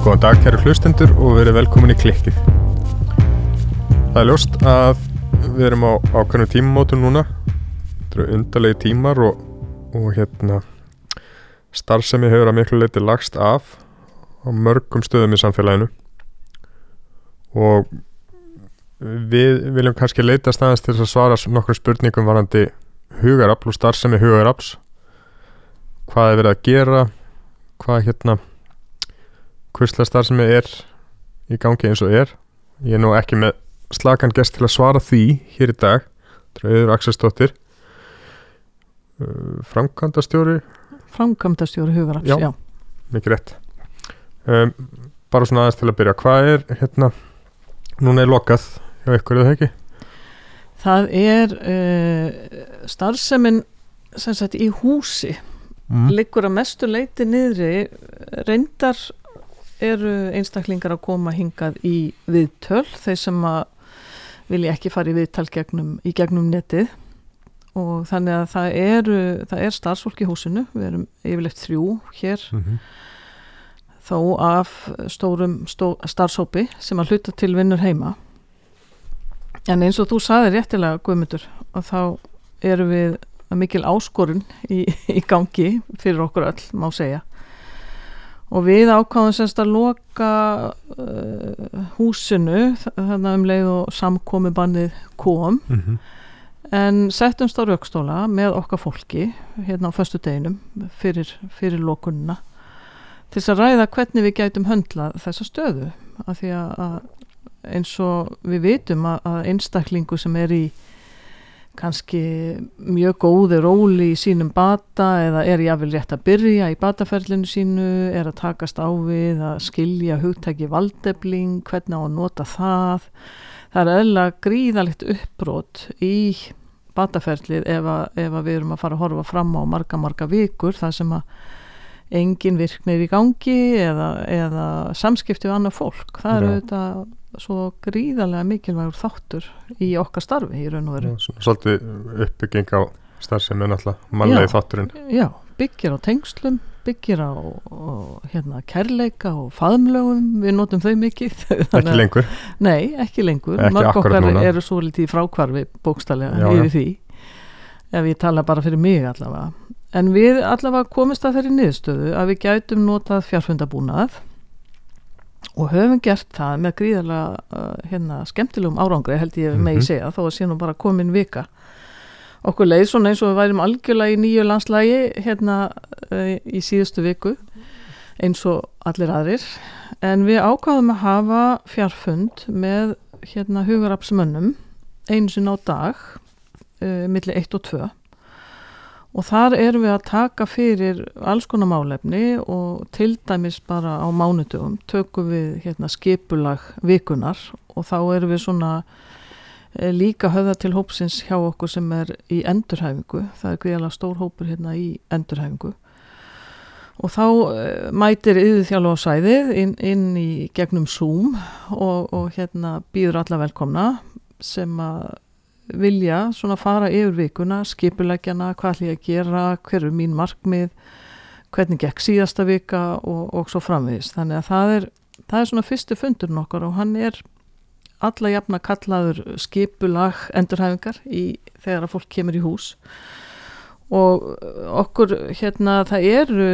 Góðan dag kæru hlustendur og verið velkomin í klikkið. Það er ljóst að við erum á ákveðnum tímamótum núna. Þetta eru undarlegi tímar og, og hérna starfsemi hefur að miklu leiti lagst af á mörgum stöðum í samfélaginu og við viljum kannski leita staðast til að svara nokkur spurningum varandi hugarafl og starfsemi hugarafls hvað er verið að gera hvað hérna hvistla starfsemi er í gangi eins og er ég er nú ekki með slagan gest til að svara því hér í dag Drauður Akselsdóttir uh, framkvæmdastjóri Framkvæmdastjóri Hugarafs, Já. já. mikið rétt um, bara svona aðeins til að byrja hvað er hérna núna er lokað hjá ykkur eða ekki Það er uh, starfsemin sem sagt í húsi mm. liggur að mestu leiti niðri reyndar eru einstaklingar að koma hingað í viðtöl þeir sem að vilja ekki fara í viðtal gegnum, í gegnum netið. Og þannig að það, eru, það er starfsfólk í húsinu við erum yfirleitt þrjú hér Mm þó af stórum stó, starfsópi sem að hluta til vinnur heima. En eins og þú saði réttilega Guðmundur og þá erum við mikil áskorun í, í gangi fyrir okkur öll, má segja og við ákváðum semst að loka uh, húsinu þannig um leið og samkomi bannið kom -hmm. en settumst á raukstóla með okkar fólki hérna á föstu deginum fyrir, fyrir lokunina til þess að ræða hvernig við gætum höndla þessa stöðu af því að, eins og við vitum að, að einstaklingu sem er í kannski mjög góði róli í sínum bata eða er jáfnvel rétt að byrja í bataferlinu sínu, er að takast á við að skilja hugtæki valdefling, hvernig á að nota það það er eðla gríðalegt uppbrot í bataferlið ef, að, ef að við erum að fara að horfa fram á marga marga vikur þar sem að engin virknir í gangi eða, eða samskipti við annað fólk það er Já. Svo gríðarlega mikilvægur þáttur í okkar starfi í raun og veru. Svolítið uppbygging á starfsemi náttúrulega mannlegi þátturinn. Já, byggir á tengslum byggir á, á hérna, kærleika og faðmlögum við notum þau mikið. Ekki lengur? Nei, ekki lengur. Ekki Mörg okkar núna. eru svo litið frákvarfi bókstallega Já, yfir já. því ef ég tala bara fyrir mig allavega. En við allavega komist að þeirri niðurstöðu að við gætum notað fjárfundabúnað og höfum gert það með gríðarlega uh, hérna, skemmtilegum árangri held ég Mhm. megi segja þó að sé nú bara komin vika. Okkur leið svona eins og við værim algjörlega í nýju landslægi hérna uh, í síðustu viku eins og allir aðrir. En við ákvaðum að hafa fjárfund með hérna hugarapsmönnum einu sinni á dag uh, milli 1 og 2 og þar erum við að taka fyrir alls konar málefni og til dæmis bara á mánudugum tökum við hérna skipulag vikunar og þá erum við svona eh, líka höfða til hópsins hjá okkur sem er í endurhæfingu. Það er greiðlega stór hópur hérna í endurhæfingu. Og þá uh, mætir yfir þjálf á sæðið inn, inn í gegnum Zoom og, og hérna býður alla velkomna sem að vilja svona fara yfir vikuna, skipuleggjana, hvað ætlum ég að gera, hver er mín markmið, hvernig gekk síðasta vika og, og svo framvegis. Þannig að það er, það er svona fyrstu fundurinn okkar og hann er alla jafna kallaður skipulag endurhæfingar í, þegar að fólk kemur í hús og okkur hérna það eru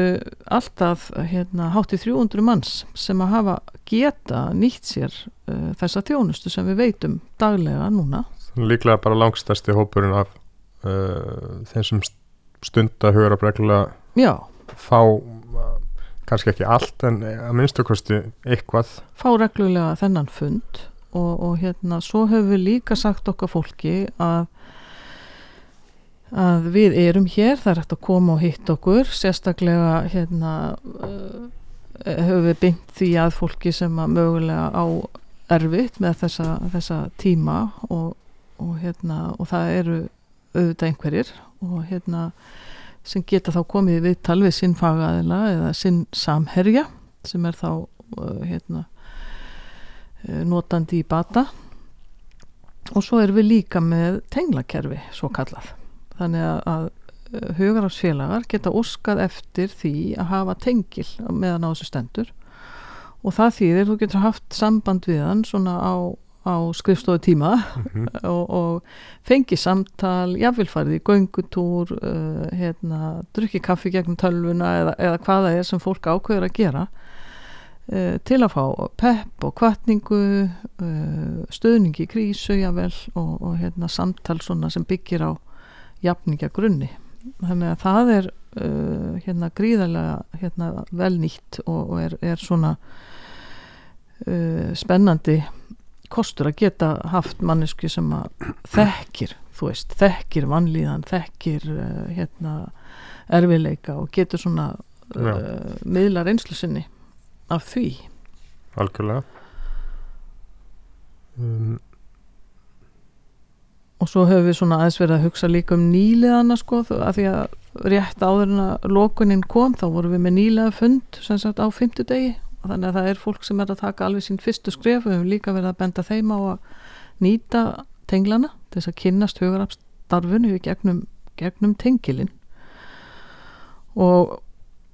alltaf hérna hátt í 300 manns sem að hafa geta nýtt sér uh, þessa þjónustu sem við veitum daglega núna líklega bara langstæsti hópurinn af uh, þeim sem stunda hugur að breglulega já, fá uh, kannski ekki allt en að minnstu kosti eitthvað. Fá reglulega þennan fund og, og hérna svo höfum við líka sagt okkar fólki að að við erum hér, það er hægt að koma og hitta okkur, sérstaklega hérna uh, höfum við byggt því að fólki sem að mögulega á erfitt með þessa, þessa tíma og, og hérna og það eru auðvitað einhverjir og hérna sem geta þá komið við tal við sinn fagaðila eða sinn samherja sem er þá uh, hérna uh, notandi í bata. Og svo erum við líka með tenglakerfi svo kallað þannig að, að hugarafsfélagar geta óskað eftir því að hafa tengil meðan á þessu stendur. Og það þýðir þú getur haft samband við hann svona á, á skrifstofu tíma mm -hmm. og, og fengi samtal, jáfnvilfarið í göngutúr uh, hérna, drukki kaffi gegn tölvuna eða, eða hvaða er sem fólk ákveður að gera uh, til að fá pepp og kvartningu uh, stöðningi í krísu jável og, og hérna, samtal sem byggir á jafningja grunni þannig að það er uh, hérna gríðarlega hérna, vel nýtt og, og er, er svona uh, spennandi kostur að geta haft mannesku sem að þekkir þú veist, þekkir vannlíðan þekkir uh, hérna erfileika og getur svona uh, miðlar einslu sinni af því. Algjörlega. Um, og svo höfum við svona aðeins verið að hugsa líka um nýliðana sko að því að rétt áður en að lókuninn kom þá vorum við með nýliða fund sem sagt á fymtudegi þannig að það er fólk sem er að taka alveg sín fyrstu skref. Við höfum líka verið að benda þeim á að nýta tenglana til þess að kynnast hugarafstarfunu í gegnum, gegnum tengilin og,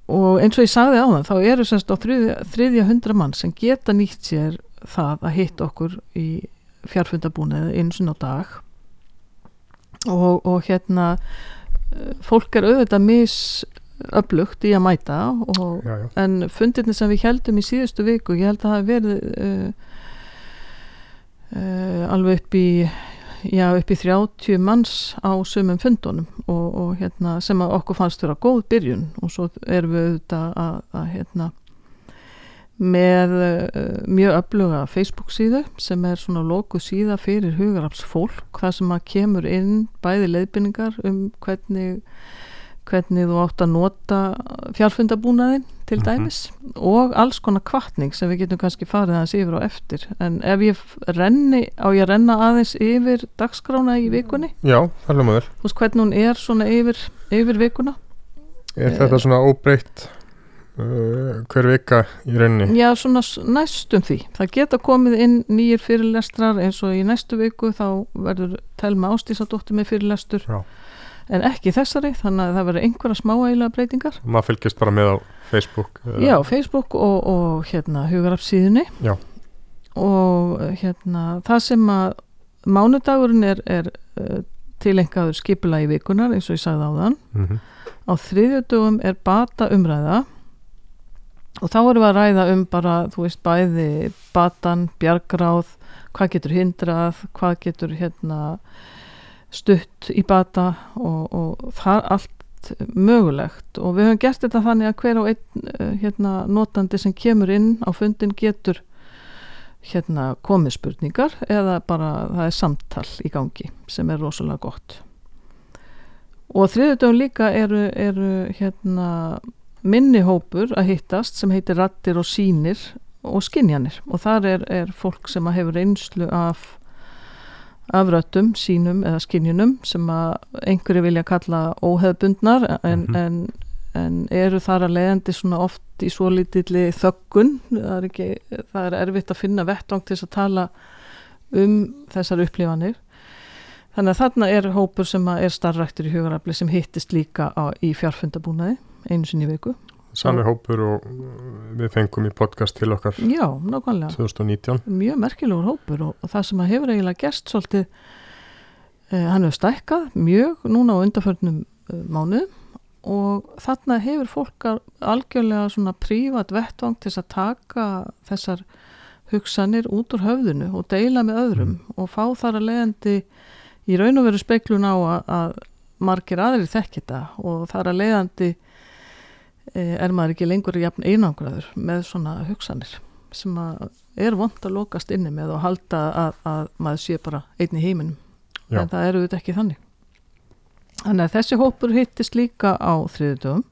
og eins og ég sagði á það þá eru semst á þriðja, þriðja hundra mann sem geta nýtt sér það að hitta okkur í fjarfundabúnið eins og ná dag. Og, og hérna fólk er auðvitað misöflugt í að mæta og, já, já. en fundirni sem við heldum í síðustu viku, ég held að það verið uh, uh, alveg upp í já, upp í 30 manns á sumum fundunum og, og hérna sem að okkur fannst vera góð byrjun og svo erum við auðvitað að, að hérna með uh, mjög öfluga Facebook síðu sem er svona loku síða fyrir hugarafs fólk það sem að kemur inn bæði leiðbynningar um hvernig hvernig þú átt að nota fjárfundabúnaðin til dæmis mm -hmm. og alls konar kvartning sem við getum kannski farið aðeins yfir og eftir. En ef ég renni á ég renna aðeins yfir dagskrána í vikunni? Já, er maður veist hvernig hún er svona yfir, yfir vikuna? Er þetta svona óbreytt Uh, hver vika í rauninni? Já, svona næstum því. Það geta komið inn nýjir fyrirlestrar eins og í næstu viku þá verður telma ástísadóttir með fyrirlestur. Já. En ekki þessari þannig að það verður einhverja smáægilega breytingar maður fylgist bara með á Facebook? Já, Facebook og, og hérna hugarafsíðunni Já. og hérna það sem að mánudagurinn er, er uh, tilengaður skipula í vikunar eins og ég sagði á þann mm -hmm. á þriðjadögum er bata umræða og þá erum við að ræða um bara, þú veist, bæði batan, bjargráð hvað getur hindrað, hvað getur hérna stutt í bata og, og það allt mögulegt. Og við höfum gert þetta þannig að hver á einn eh, hérna, notandi sem kemur inn á fundin getur hérna komið spurningar eða bara það er samtal í gangi sem er rosalega gott. Og þriðutöfum líka eru, eru hérna minni hópur að hittast sem heitir rattir og sínir og skinjanir og þar er, er fólk sem hefur einslu af afröttum, sínum eða skinjunum sem að einhverju vilja kalla óheðbundnar en, mm -hmm. en, en eru þar að leiðandi svona oft í svo litilli þöggun. Það er, ekki, það er erfitt að finna vettvang til að tala um þessar upplifanir. Þannig að þarna er hópur sem er starfræktur í hugarafli sem hittist líka á, í fjárfundabúnaði einu sinni viku Sami hópur og við fengum í podcast til okkar. Já, nákvæmlega. 2019 Mjög merkilegur hópur og, og það sem að hefur eiginlega gerst svolítið eh, hann hefur stækkað mjög núna á undarförnum eh, mánu og þarna hefur fólk algjörlega svona prívat vettvang til að taka þessar hugsanir út úr höfðinu og deila með öðrum mm. og fá þar að leiðandi í raun og veru speiklun á að, að margir aðrir þekk þetta og þar að leiðandi er maður ekki lengur jafn einangraður með svona hugsanir sem er vond að lokast inni með og halda að, að maður sé bara einn í heiminum? Já. en það eru þetta ekki þannig. Þannig að þessi hópur hittist líka á þriðudöfum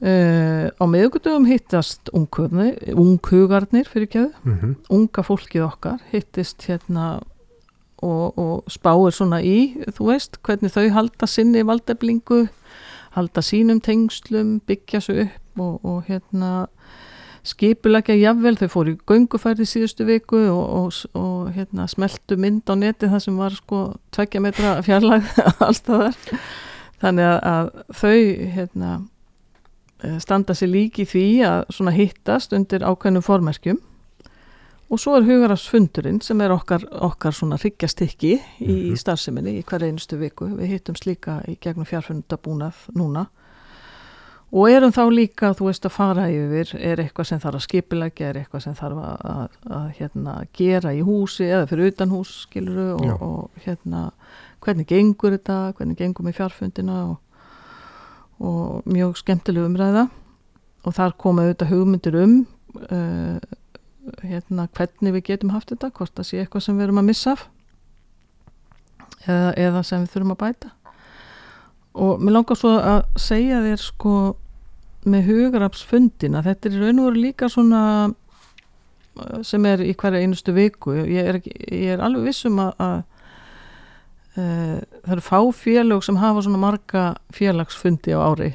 Uh, á miðugudöfum hittast unghugarnir, fyrir kjöðu, mm unga fólkið okkar hittist hérna og, og spáir svona í, þú veist, hvernig þau halda sinni valdeflingu, halda sínum tengslum, byggja svo upp og, og hérna skipulegja jafnvel, þau fóru í göngufærði síðustu viku og, og, og hérna smeltu mynd á neti það sem var sko tveggja metra fjarlæð allstaðar þannig að, að þau hérna standa sér líki því að hittast undir ákveðnum formerkjum og svo er hugarafsfundurinn sem er okkar, okkar svona hryggjastykki í Mhm. starfseminni í hver einustu viku. Við hittumst líka í gegnum fjárfundabúnað núna. Og erum þá líka, þú veist, að fara yfir er eitthvað sem þarf að skipilegja er eitthvað sem þarf að, að, að hérna, gera í húsi eða fyrir utan hús skiluru og, og hérna hvernig gengur þetta, hvernig gengur með fjárfundina og, og mjög skemmtileg umræða. Og þar koma auðvitað hugmyndir um uh, hérna hvernig við getum haft þetta hvort það sé eitthvað sem við erum að missa af eða, eða sem við þurfum að bæta. Og mér langar svo að segja þér sko með hugarapsfundina þetta er í raun og veru líka svona uh, sem er í hverja einustu viku. Ég er, ég er alveg vissum að, að uh, það eru fá félög sem hafa svona marga félagsfundi á ári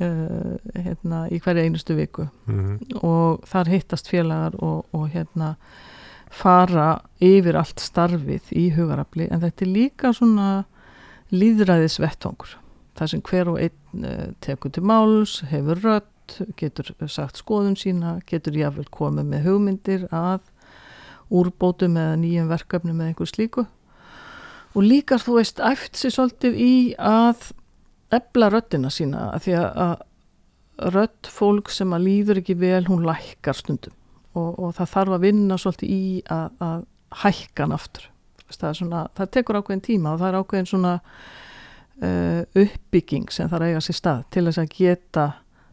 uh, hérna, í hverja einustu viku. -hmm. og þar hittast félagar og, og hérna fara yfir allt starfið í hugarafli. En þetta er líka svona líðræðis vettvangur þar sem hver og einn uh, tekur til máls, hefur rött getur sagt skoðun sína getur jáfnvel komið með hugmyndir að úrbótum eða nýjum verkefnum eða einhver slíku. Og líka þú veist æft sér svolítið í að ebla röddina sína af því að, að rödd fólk sem að líður ekki vel hún lækkar stundum. Og, og það þarf að vinna svolítið í að, að hækka hann aftur. Það, svona, það tekur ákveðin tíma og það er ákveðin svona uh, uppbygging sem þarf að eiga sér stað til þess að geta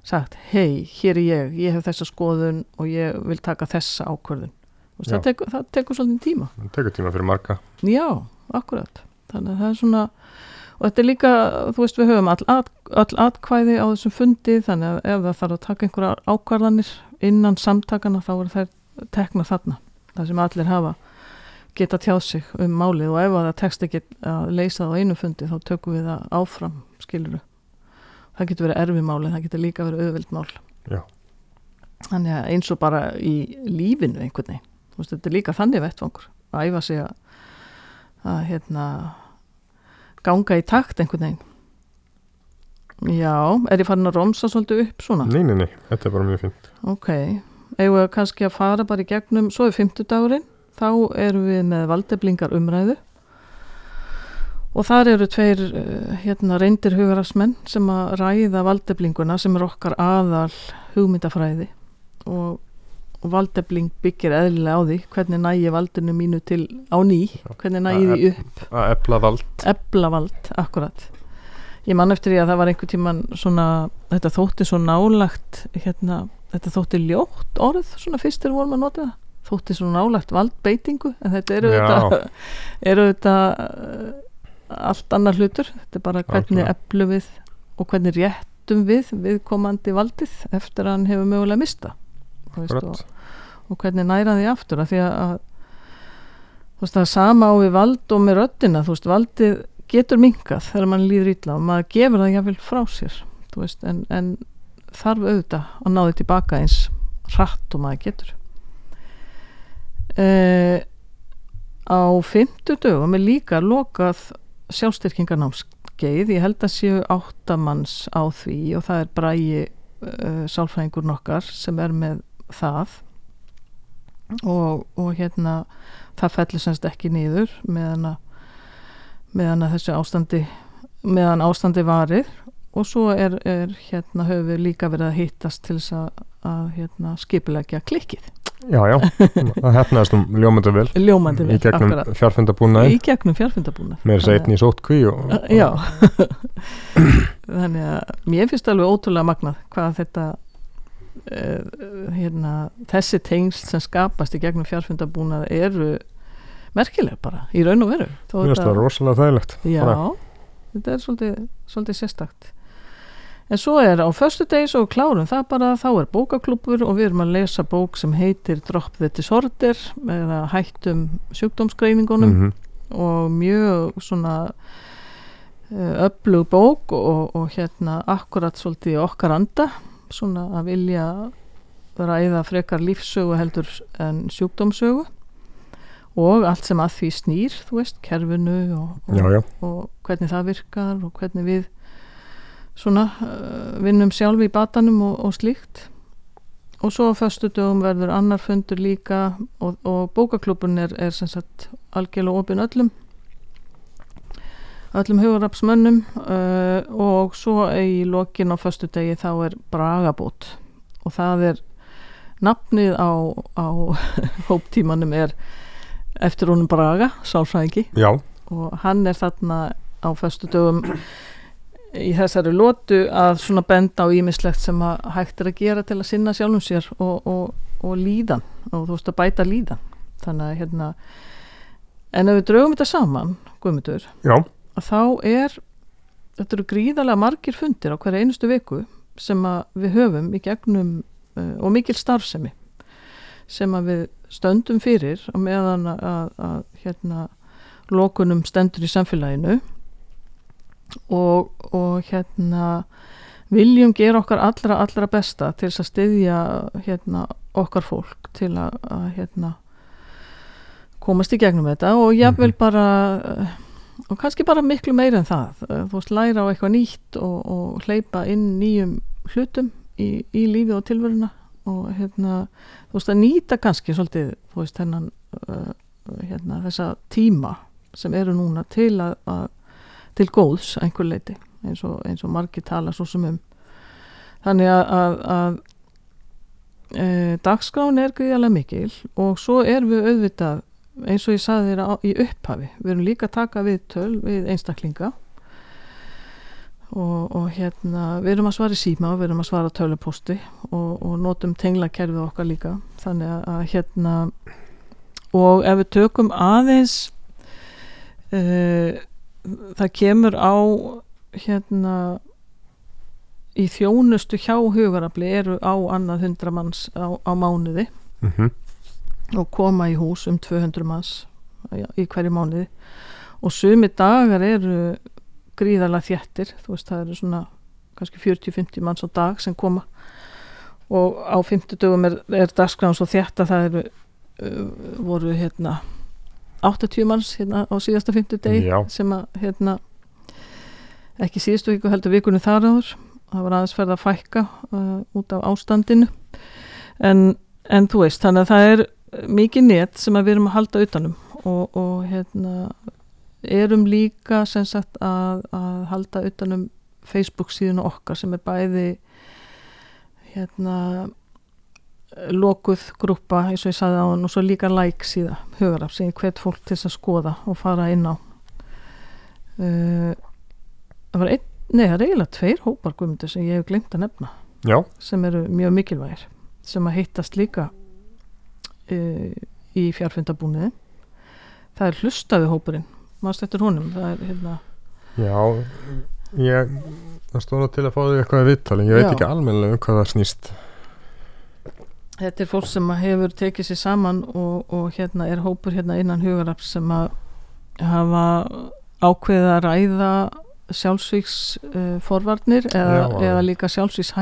sagt hei, hér er ég, ég hef þessa skoðun og ég vil taka þessa ákvörðun. Já. það, tekur, það tekur svolítið tíma. Það tekur tíma fyrir marga. Já, akkurat. Þannig að það er svona, og þetta er líka, þú veist, við höfum all, all, all atkvæði á þessum fundi, þannig að ef það þarf að taka einhverjar ákvarðanir innan samtakana, þá eru þær tekna þarna, það sem allir hafa geta tjáð sig um málið og ef að það tekst ekki að leysa það á einu fundi, þá tökum við það áfram, skiluru. Það getur verið erfi máli, það getur líka verið auðvild mál. Já. Þannig að eins og bara í lífinu einhvern veginn, þú veist, þetta er líka þannig vettvangur, að æfa sig að að hérna ganga í takt einhvern veginn. Já, er ég farin að romsa svolítið upp svona? nei, nei, nei, þetta er bara mjög fint Ok, við kannski að fara bara í gegnum, svo er fimmtudagurinn þá erum við með valdeblingar umræðu. Og þar eru tveir uh, hérna reyndir hugarafsmenn sem að ræða valdeblinguna sem er okkar aðal hugmyndafræði. Og, og valdebling byggir eðlilega á því hvernig nægi valdinu mínu til á ný, hvernig nægi því upp. að efla vald. Eblavald, akkurat. Ég man eftir því að það var einhver tíman svona, þetta þótti svo nálagt hérna, þetta þótti ljótt orð svona fyrst er vorum að nota það. Þótti svo nálagt valdbeitingu en þetta eru þetta eru þetta uh, allt annar hlutur. Þetta er bara hvernig Algjörlega. eflu við og hvernig réttum við viðkomandi valdið eftir að hann hefur mögulega mista veist, og, og hvernig næra því aftur að því að, þú veist það er sama á við vald og með röddina þú veist valdið getur minkað þegar mann líður ítla og maður gefur það jáfnvel frá sér veist en, en þarf auðvitað að ná því tilbaka eins hratt og maður getur. Uh, á fymtu dögum er líka lokað sjálfstyrkingarnámskeið ég held að séu áttamanns á því og það er brægi uh, sálfræðingur nokkar sem er með það. Og, og hérna það fellur semst ekki niður meðan að meðan að þessu ástandi meðan ástandi varir. Og svo er, er hérna höfum við líka verið að hittast til þess að, að hérna, skipulegja klikkið. Já, já, það hefnaðist um ljómandi vel ljómandi í vel, gegnum akkurat. fjárfundabúnaði í gegnum fjárfundabúna með þess að einn í sótkví og, já. Þannig að mér finnst alveg ótrúlega magnað hvað þetta hérna, þessi tengsl sem skapast í gegnum fjárfundabúnað eru merkileg bara, í raun og veru. Mér finnst það rosalega þægilegt Já, Bara- þetta er svolítið, svolítið sérstakt. En svo er á föstu degi svo klárum það bara, þá er bókaklúpur og við erum að lesa bók sem heitir Drop the Disorder eða hættum sjúkdómsgreiningunum Mhm. og mjög svona uh, öflug bók og, og hérna akkurat svolítið okkar anda svona að vilja ræða frekar lífsögu heldur en sjúkdómsögu og allt sem að því snýr, þú veist, kerfinu og, og, Já, já, og hvernig það virkar og hvernig við svona uh, vinnum sjálf í batanum og, og slíkt. Og svo á föstu dögum verður annar fundur líka og, og bókaklubun er, er sem sagt algjörlega opinn öllum öllum hugurapsmönnum uh, og svo í lokin á föstu degi þá er bragabót. Og það er nafnið á, á hóptímanum er eftir honum Braga, sálfræðingi. Og hann er þarna á föstu dögum í þessari lótu að svona benda á ímislegt sem að hægt er að gera til að sinna sjálfum sér og, og, og líðan. Og þú veist að bæta líðan. Þannig að hérna en ef við draugum þetta saman, Guðmundur já, að þá er þetta eru gríðarlega margir fundir á hverja einustu viku sem við höfum í gegnum uh, og mikil starfsemi sem að við stöndum fyrir á meðan að, að, að hérna lokunum stendur í samfélaginu. Og, og hérna viljum gera okkar allra allra besta til að styðja hérna okkar fólk til að, að hérna komast í gegnum þetta og jáfnvel bara uh, og kannski bara miklu meira en það. Uh, þú veist, læra á eitthvað nýtt og, og hleypa inn nýjum hlutum í, í lífi og tilveruna. Og hérna, þú veist, að nýta kannski svolítið, þú veist, hennan uh, hérna, þessa tíma sem eru núna til að, að til góðs einhver leiti eins og, eins og margir tala svo sem um. Þannig að, að, að e, dagskráin er gríðarlega mikil og svo erum við auðvitað eins og ég saði þér á, í upphafi við erum líka að taka við töl við einstaklinga og, og hérna við erum að svara síma og við erum að svara töluposti og, og notum tenglakerfið okkar líka þannig að, að hérna og ef við tökum aðeins uh, það kemur á hérna í þjónustu hjá hugarafli eru á annað hundra manns á, á mánuði. Mhm, og koma í hús um 200 manns í hverju mánuði. Og sumi dagar eru gríðarlega þjættir þú veist það eru svona kannski 40-50 manns á dag sem koma. Og á 50 dögum er, er dagskráðan svo þjætt að það eru uh, voru hérna 80 manns hérna á síðasta 50 degi Já. sem að hérna ekki síðustu viku heldur vikunni þar áður. Það var aðeins ferð að fækka uh, út af ástandinu. En, en þú veist þannig að það er mikið net sem við erum að halda utanum og, og hérna erum líka sagt að, að halda utanum Facebook síðan okkar sem er bæði hérna lokuð grúpa eins og ég sagði á hann og svo líka like síða hugaraf sem ég hvet fólk til að skoða og fara inn á. Uh, það var einn nei það er eiginlega tveir hópar guðmundur sem ég hef glemt að nefna já, sem eru mjög mikilvægir sem að hittast líka uh, í fjárfundabúniði það er hlustaði hópurinn. Maður eftir honum? Er hérna já ég, það stóð nú til að fá því eitthvað að viðtali ég veit Já. ekki almennilega um hvað það snýst. Þetta er fólk sem hefur tekið sér saman og, og hérna er hópur hérna innan hugaraps sem að hafa ákveðið að ræða sjálfsvíks uh, forvarnir eða, eða líka sjálfsvíks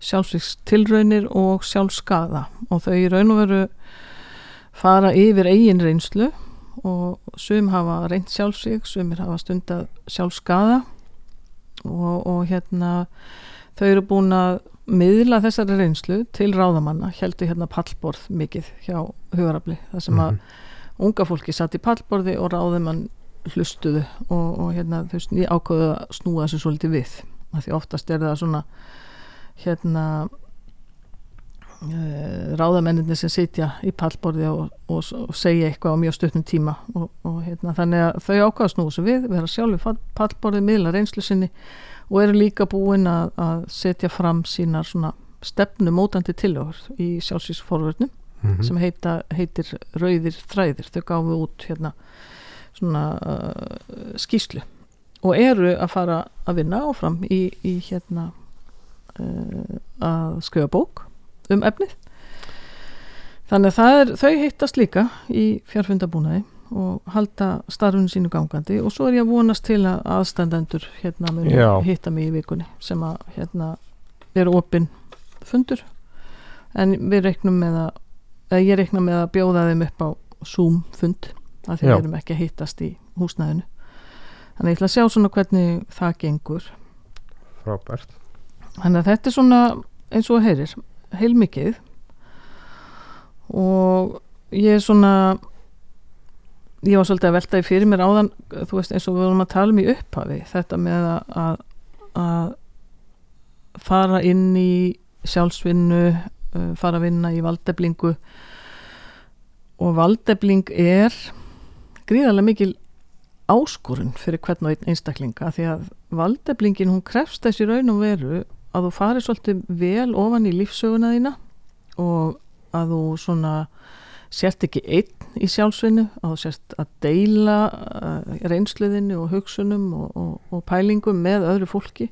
hættu sjálfsvíks tilraunir og sjálfskaða og þau í raun og veru fara yfir eigin reynslu og sum hafa reynt sjálfsvík sumir hafa stundað sjálfskaða og, og hérna þau eru búin að miðla þessari reynslu til ráðamanna heldur hérna pallborð mikið hjá hugarafli þar sem að Mhm. unga fólki satt í pallborði og ráðumann hlustuðu og, og hérna ég ákveðu að snúa þessu svolítið við. Af því oftast er það svona hérna uh, ráðamenninni sem sitja í pallborði og, og, og segja eitthvað á mjög stutnum tíma og, og hérna þannig að þau ákveða að snúa þessu við vera sjálfur pallborði, miðla reynslu sinni og eru líka búin að, að setja fram sínar svona stefnu mótandi tillögur í sjálfsvísforvörnum Mhm. sem heita, heitir Rauðir þræðir þau gáfu út hérna svona uh, skýslu og eru að fara að vinna áfram í, í hérna að skrifa bók um efnið. Þannig að er, þau hittast líka í fjárfundabúnaði og halda starfinu sínu gangandi og svo er ég að vonast til að aðstandendur hérna muni Já. hitta mig í vikunni sem að hérna vera opinn fundur. En við reiknum með að eða ég reikna með að bjóða þeim upp á Zoom fund Já. við erum ekki að hittast í húsnæðinu. Þannig ég ætla að sjá svona hvernig það gengur. Frábært þannig að þetta er svona eins og heyrir heilmikið. Og ég er svona ég var svolítið að velta í fyrir mér áðan þú veist eins og við vorum að tala um í upphafi þetta með að, að, fara inn í sjálfsvinnu uh, fara að vinna í valdeflingu og valdefling er gríðarlega mikil áskorun fyrir hvern og einn einstaklinga því að valdeflingin hún krefst þessi raun og veru að þú farir svolítið vel ofan í lífsöguna þína og að þú svona sért ekki einn í sjálfsvinnu að þú sért að deila uh, reynsluðinni og hugsunum og, og, og pælingum með öðru fólki.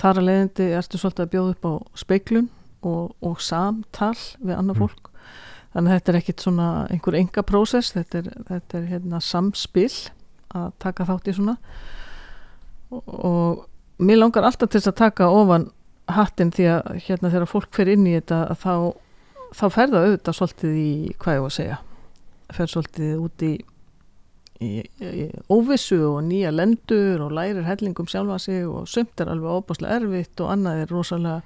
Þar að leiðindi ertu svolítið að bjóða upp á speiklun og, og samtal við annað Mm. fólk. Þannig að þetta er ekkit svona einhver enga prósess þetta er, þetta er hérna samspil að taka þátt í svona. Og mér langar alltaf til þess að taka ofan hattinn því að hérna þegar fólk fer inn í þetta þá, þá fer það auðvitað svolítið í hvað ég var að segja fer svolítið út í, í, í óvissu og nýja lendur og lærir hellingum sjálfa sig og sumt er alveg óbáslega erfitt og annað er rosalega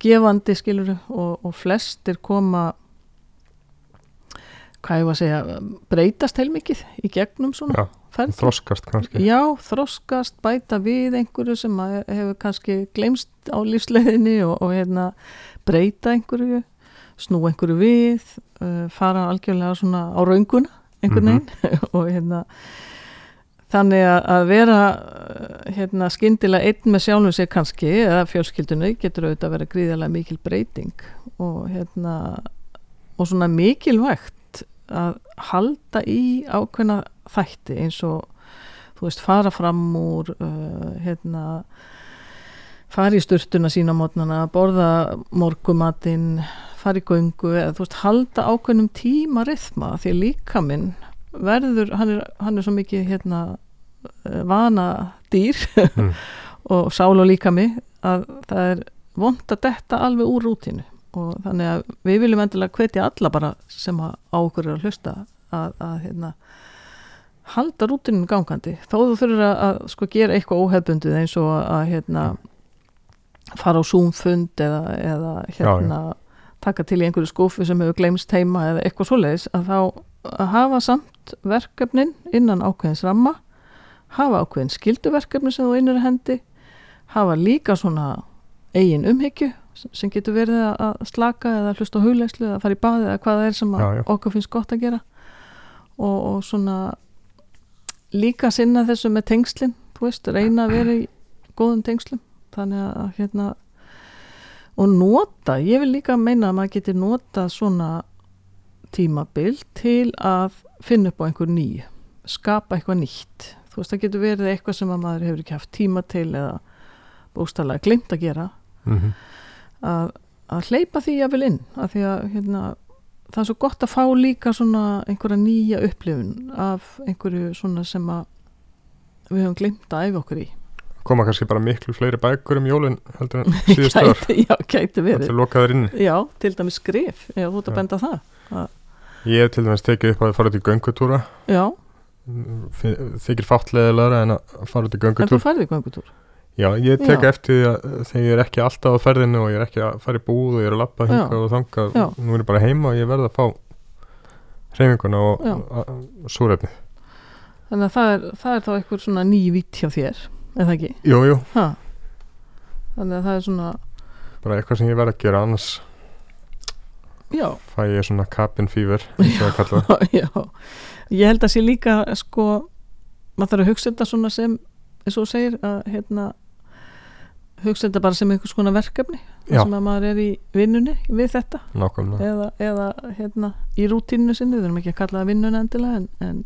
gefandi skilur og, og flestir koma hvað ég var að segja breytast heilmikið í gegnum svona. Já, ferli. þroskast kannski Já, þroskast, bæta við einhverju sem hefur kannski glemst á lífsleiðinni og, og hérna, breyta einhverju, snú einhverju við, uh, fara algjörlega svona á raunguna einhvern Mhm. veginn og hérna þannig að, vera uh, hérna, skyndilega einn með sjálfum sig kannski eða fjölskyldunni getur auðvitað að vera gríðarlega mikil breyting og hérna og svona mikilvægt að halda í ákveðna þætti eins og þú veist fara fram úr uh, hérna fara í sturtuna sína mótnana borða morgumatinn fara í göngu eða þú veist halda ákveðnum tíma rithma því líka minn verður, hann er, hann er svo mikið hérna eh, vana dýr Mm. og sál og líka mig að það er vond að detta alveg úr rútinu og þannig að við viljum endilega hvetja alla bara sem á okkur er að hlusta að, að hérna halda rútinu gangandi. Þó þú þurfur að, að sko gera eitthvað óhefbundið eins og að hérna fara á Zoom-fund eða, eða hérna taka til í einhverju skúfu sem hefur glemst heima eða eitthvað svoleiðis að þá að hafa samt verkefnin innan ákveðins ramma hafa ákveðin skilduverkefni sem þú að hendi hafa líka svona eigin umhyggju sem getur verið að- slaka eða hlusta á huglegslu eða fara í baði eða hvað það er sem Já, já. okkur finnst gott að gera. Og, og svona líka sinna þessu með tengslin þú veist, reyna að vera í góðum tengslum. Þannig að hérna og nota, ég vil líka meina að maður getur nota svona tímabil til að finna upp á einhver nýju skapa eitthvað nýtt. Þú veist, það getur verið eitthvað sem að maður hefur ekki haft tíma til eða bókstæðlega glimt að gera. Mhm. að, að hleypa því að vel inn að því að hérna, það er svo gott að fá líka svona einhverja nýja upplifun af einhverju svona sem að við höfum glimt að æfa okkur í. Koma kannski bara miklu fleiri bækur um jólin heldur en síðust ár. já, gæti verið. Er já, til dæmis skrif, já, þú ert að benda það. Ég hef til dæmis tekið upp að fara út í göngutúra. Já, Þykir fáttleðilega en að fara út í en þú göngutúr. færði göngutúr Já, ég tek Já. eftir því að þegar ég er ekki alltaf á ferðinu og ég er ekki að fara í búð og ég er að lappa Já. hingað og þangað Já. Nú er ég bara heima og ég verð að fá hreyfinguna og, Já. súrefni þannig að það er, það er þá eitthvað svona ný vitt hjá þér, er það ekki? Jú, jú, Ha. þannig að það er svona bara eitthvað sem ég verð að gera annars já, fæ ég svona cabin fever það. já, ég held að sé líka sko, maður þarf að hugsa þetta svona sem eins og segir að hérna hugsa þetta bara sem einhvers konar verkefni sem að maður er í vinnunni við þetta. Nákvæmlega. Eða, eða hérna í rútínu sinni, við erum ekki að kalla það vinnuna endilega en, en,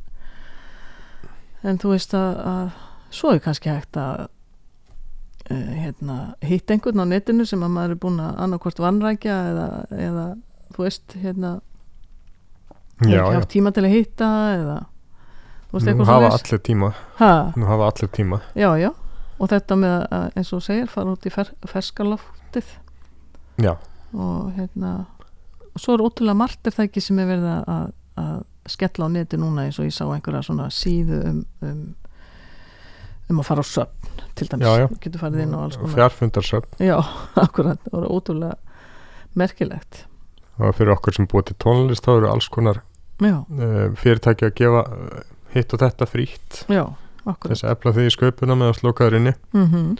en þú veist að, að svo er kannski hægt að uh, hérna, hitta einhvern á netinu sem að maður er búin að annarkvort vannrækja eða, eða þú veist hérna, já, ekki haft tíma til að hitta eða veist nú hafa allir tíma. Ha, nú hafa allir tíma. Já, já. Og þetta með að eins og segir fara út í fer, ferskaloftið já, og hérna og svo er ótrúlega margt er það ekki sem er verið að, að, skella á neti núna eins og ég sá einhverja svona síðu um, um, um að fara á söfn til dæmis, Já, já. Þú getur farið inn á alls konar fjárfundarsöfn já, akkurat, það voru ótrúlega merkilegt. Og fyrir okkur sem búið til tónlist þá eru alls konar já, uh, fyrirtæki að gefa uh, hitt og þetta frítt. Þess að efla því í sköpuna með að slókaður inni. Mm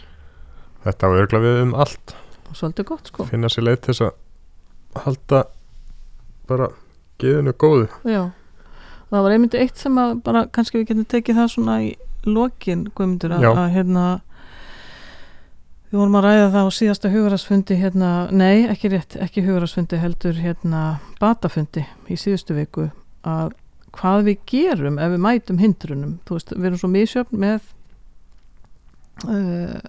þetta á örgla við um allt. Svolítið gott sko. Finna sér leið til þess að halda bara geðinu góðu. Já, það var einmitt eitt sem að bara kannski við getum tekið það svona í lokin, Guðmundur, að, hérna við vorum að ræða það á síðasta hugarasfundi hérna, nei, ekki rétt, ekki hugarasfundi heldur hérna batafundi í síðustu viku að hvað við gerum ef við mætum hindrunum, veist, við erum svo misjöfn með uh,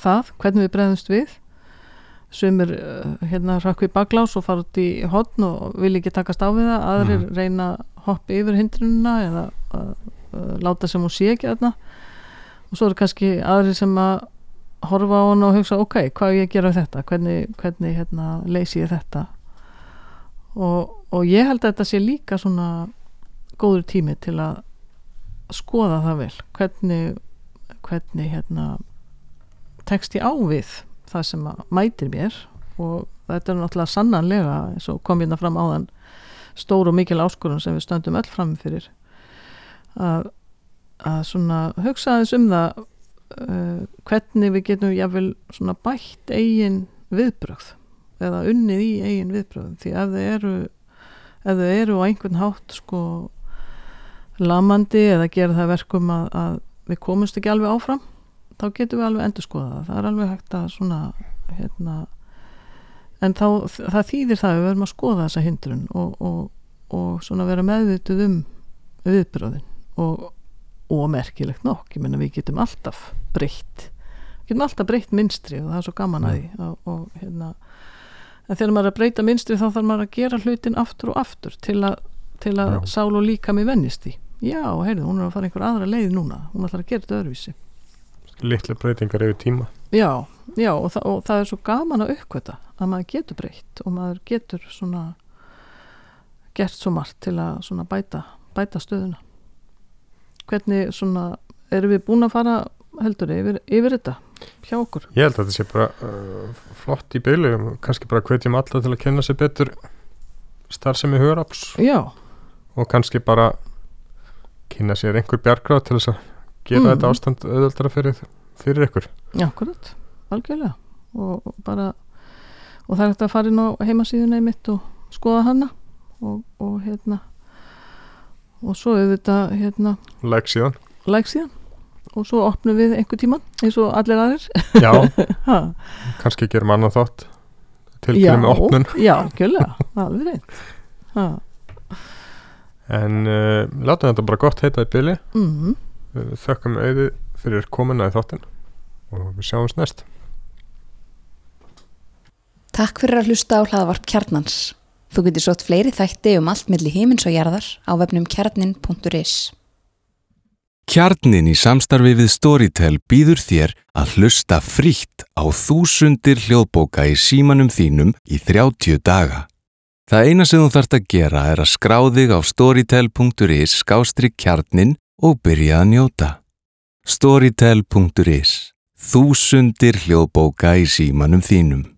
það, hvernig við bregðumst við. Sumir uh, hérna rakku í baklás og fara út í hotn og vil ekki takast á við það. Aðrir Mhm. reyna að hoppa yfir hindrununa eða uh, uh, láta sem hún sé ekki þarna. Og svo eru kannski aðrir sem að horfa á hann og hugsa ok, hvað ég að gera þetta? Hvernig, hvernig hérna, leysi ég þetta? Og, og ég held að þetta sé líka svona góður tími til að skoða það vel. Hvernig, hvernig hérna tekst ég á við það sem mætir mér? Og þetta er náttúrulega sannanlega eins og kom hérna fram áðan stór og mikil áskorun sem við stöndum öll fram fyrir. Að, að svona hugsa aðeins um það uh, hvernig við getum jáfnvel svona bætt eigin viðbrögð eða unnið í eigin viðbrögðum. Því ef þau eru ef þau eru á einhvern hátt sko lamandi eða gera það verkum að, að við komumst ekki alveg áfram þá getum við alveg endur skoða það. Það er alveg hægt að svona hérna, en þá það þýðir það að við verðum að skoða þessa hindrun og, og, og svona vera meðvituð um viðbröðin og, og merkilegt nokk, ég menna við getum alltaf breytt við getum alltaf breytt minstri og það er svo gaman að því og, og hérna en þegar maður er að breyta minstri þá þarf maður að gera hlutin aftur og aftur til að, til að sál og líka mig vennist í já, heyrðu, hún er að fara einhver aðra leið núna. Hún ætlar að gera þetta öðruvísi. Litla breytingar yfir tíma. Já, já og, þa og það er svo gaman að uppkvöta að maður getur breytt og maður getur svona gert svo margt til að svona bæta, bæta stöðuna. Hvernig svona, erum við búin að fara heldur yfir, yfir þetta hjá okkur? ég held að þetta sé bara uh, flott í byli kannski bara hvetjum alla til að kenna sér betur starfsemi hugaraps Já, og kannski bara kynna sér einhver bjargráð til þess að gera Mhm. þetta ástand auðveldara fyrir, fyrir ykkur. Akkurat, algjörlega. Og, og bara og það er hægt að fara inn á heimasíðuna í mitt og skoða hana og, og hérna og svo auðvitað hérna like síðan. like síðan. Og svo opnum við einhver tíman eins og allir aðrir. Já, ha. kannski gerum annað þátt tilkynna með opnun. Já, kjölega, alveg reynd ha. En uh, látum þetta bara gott heita í byli mm Við þökkum auði fyrir komuna í þáttin og við sjáumst næst Takk fyrir að hlusta á hlaðvarp kjarnans. Þú getur sótt fleiri þætti um allt milli himins og jarðar á vefnum kjarnin.is. Kjarnin í samstarfi við Storytel býður þér að hlusta frítt á þúsundir hljóðbóka í símanum þínum í 30 daga. Það eina sem þú þarft að gera er að skrá þig á storytel.is skástrík kjarnin og byrja að njóta. Storytel.is Þúsundir hljóðbóka í símanum þínum.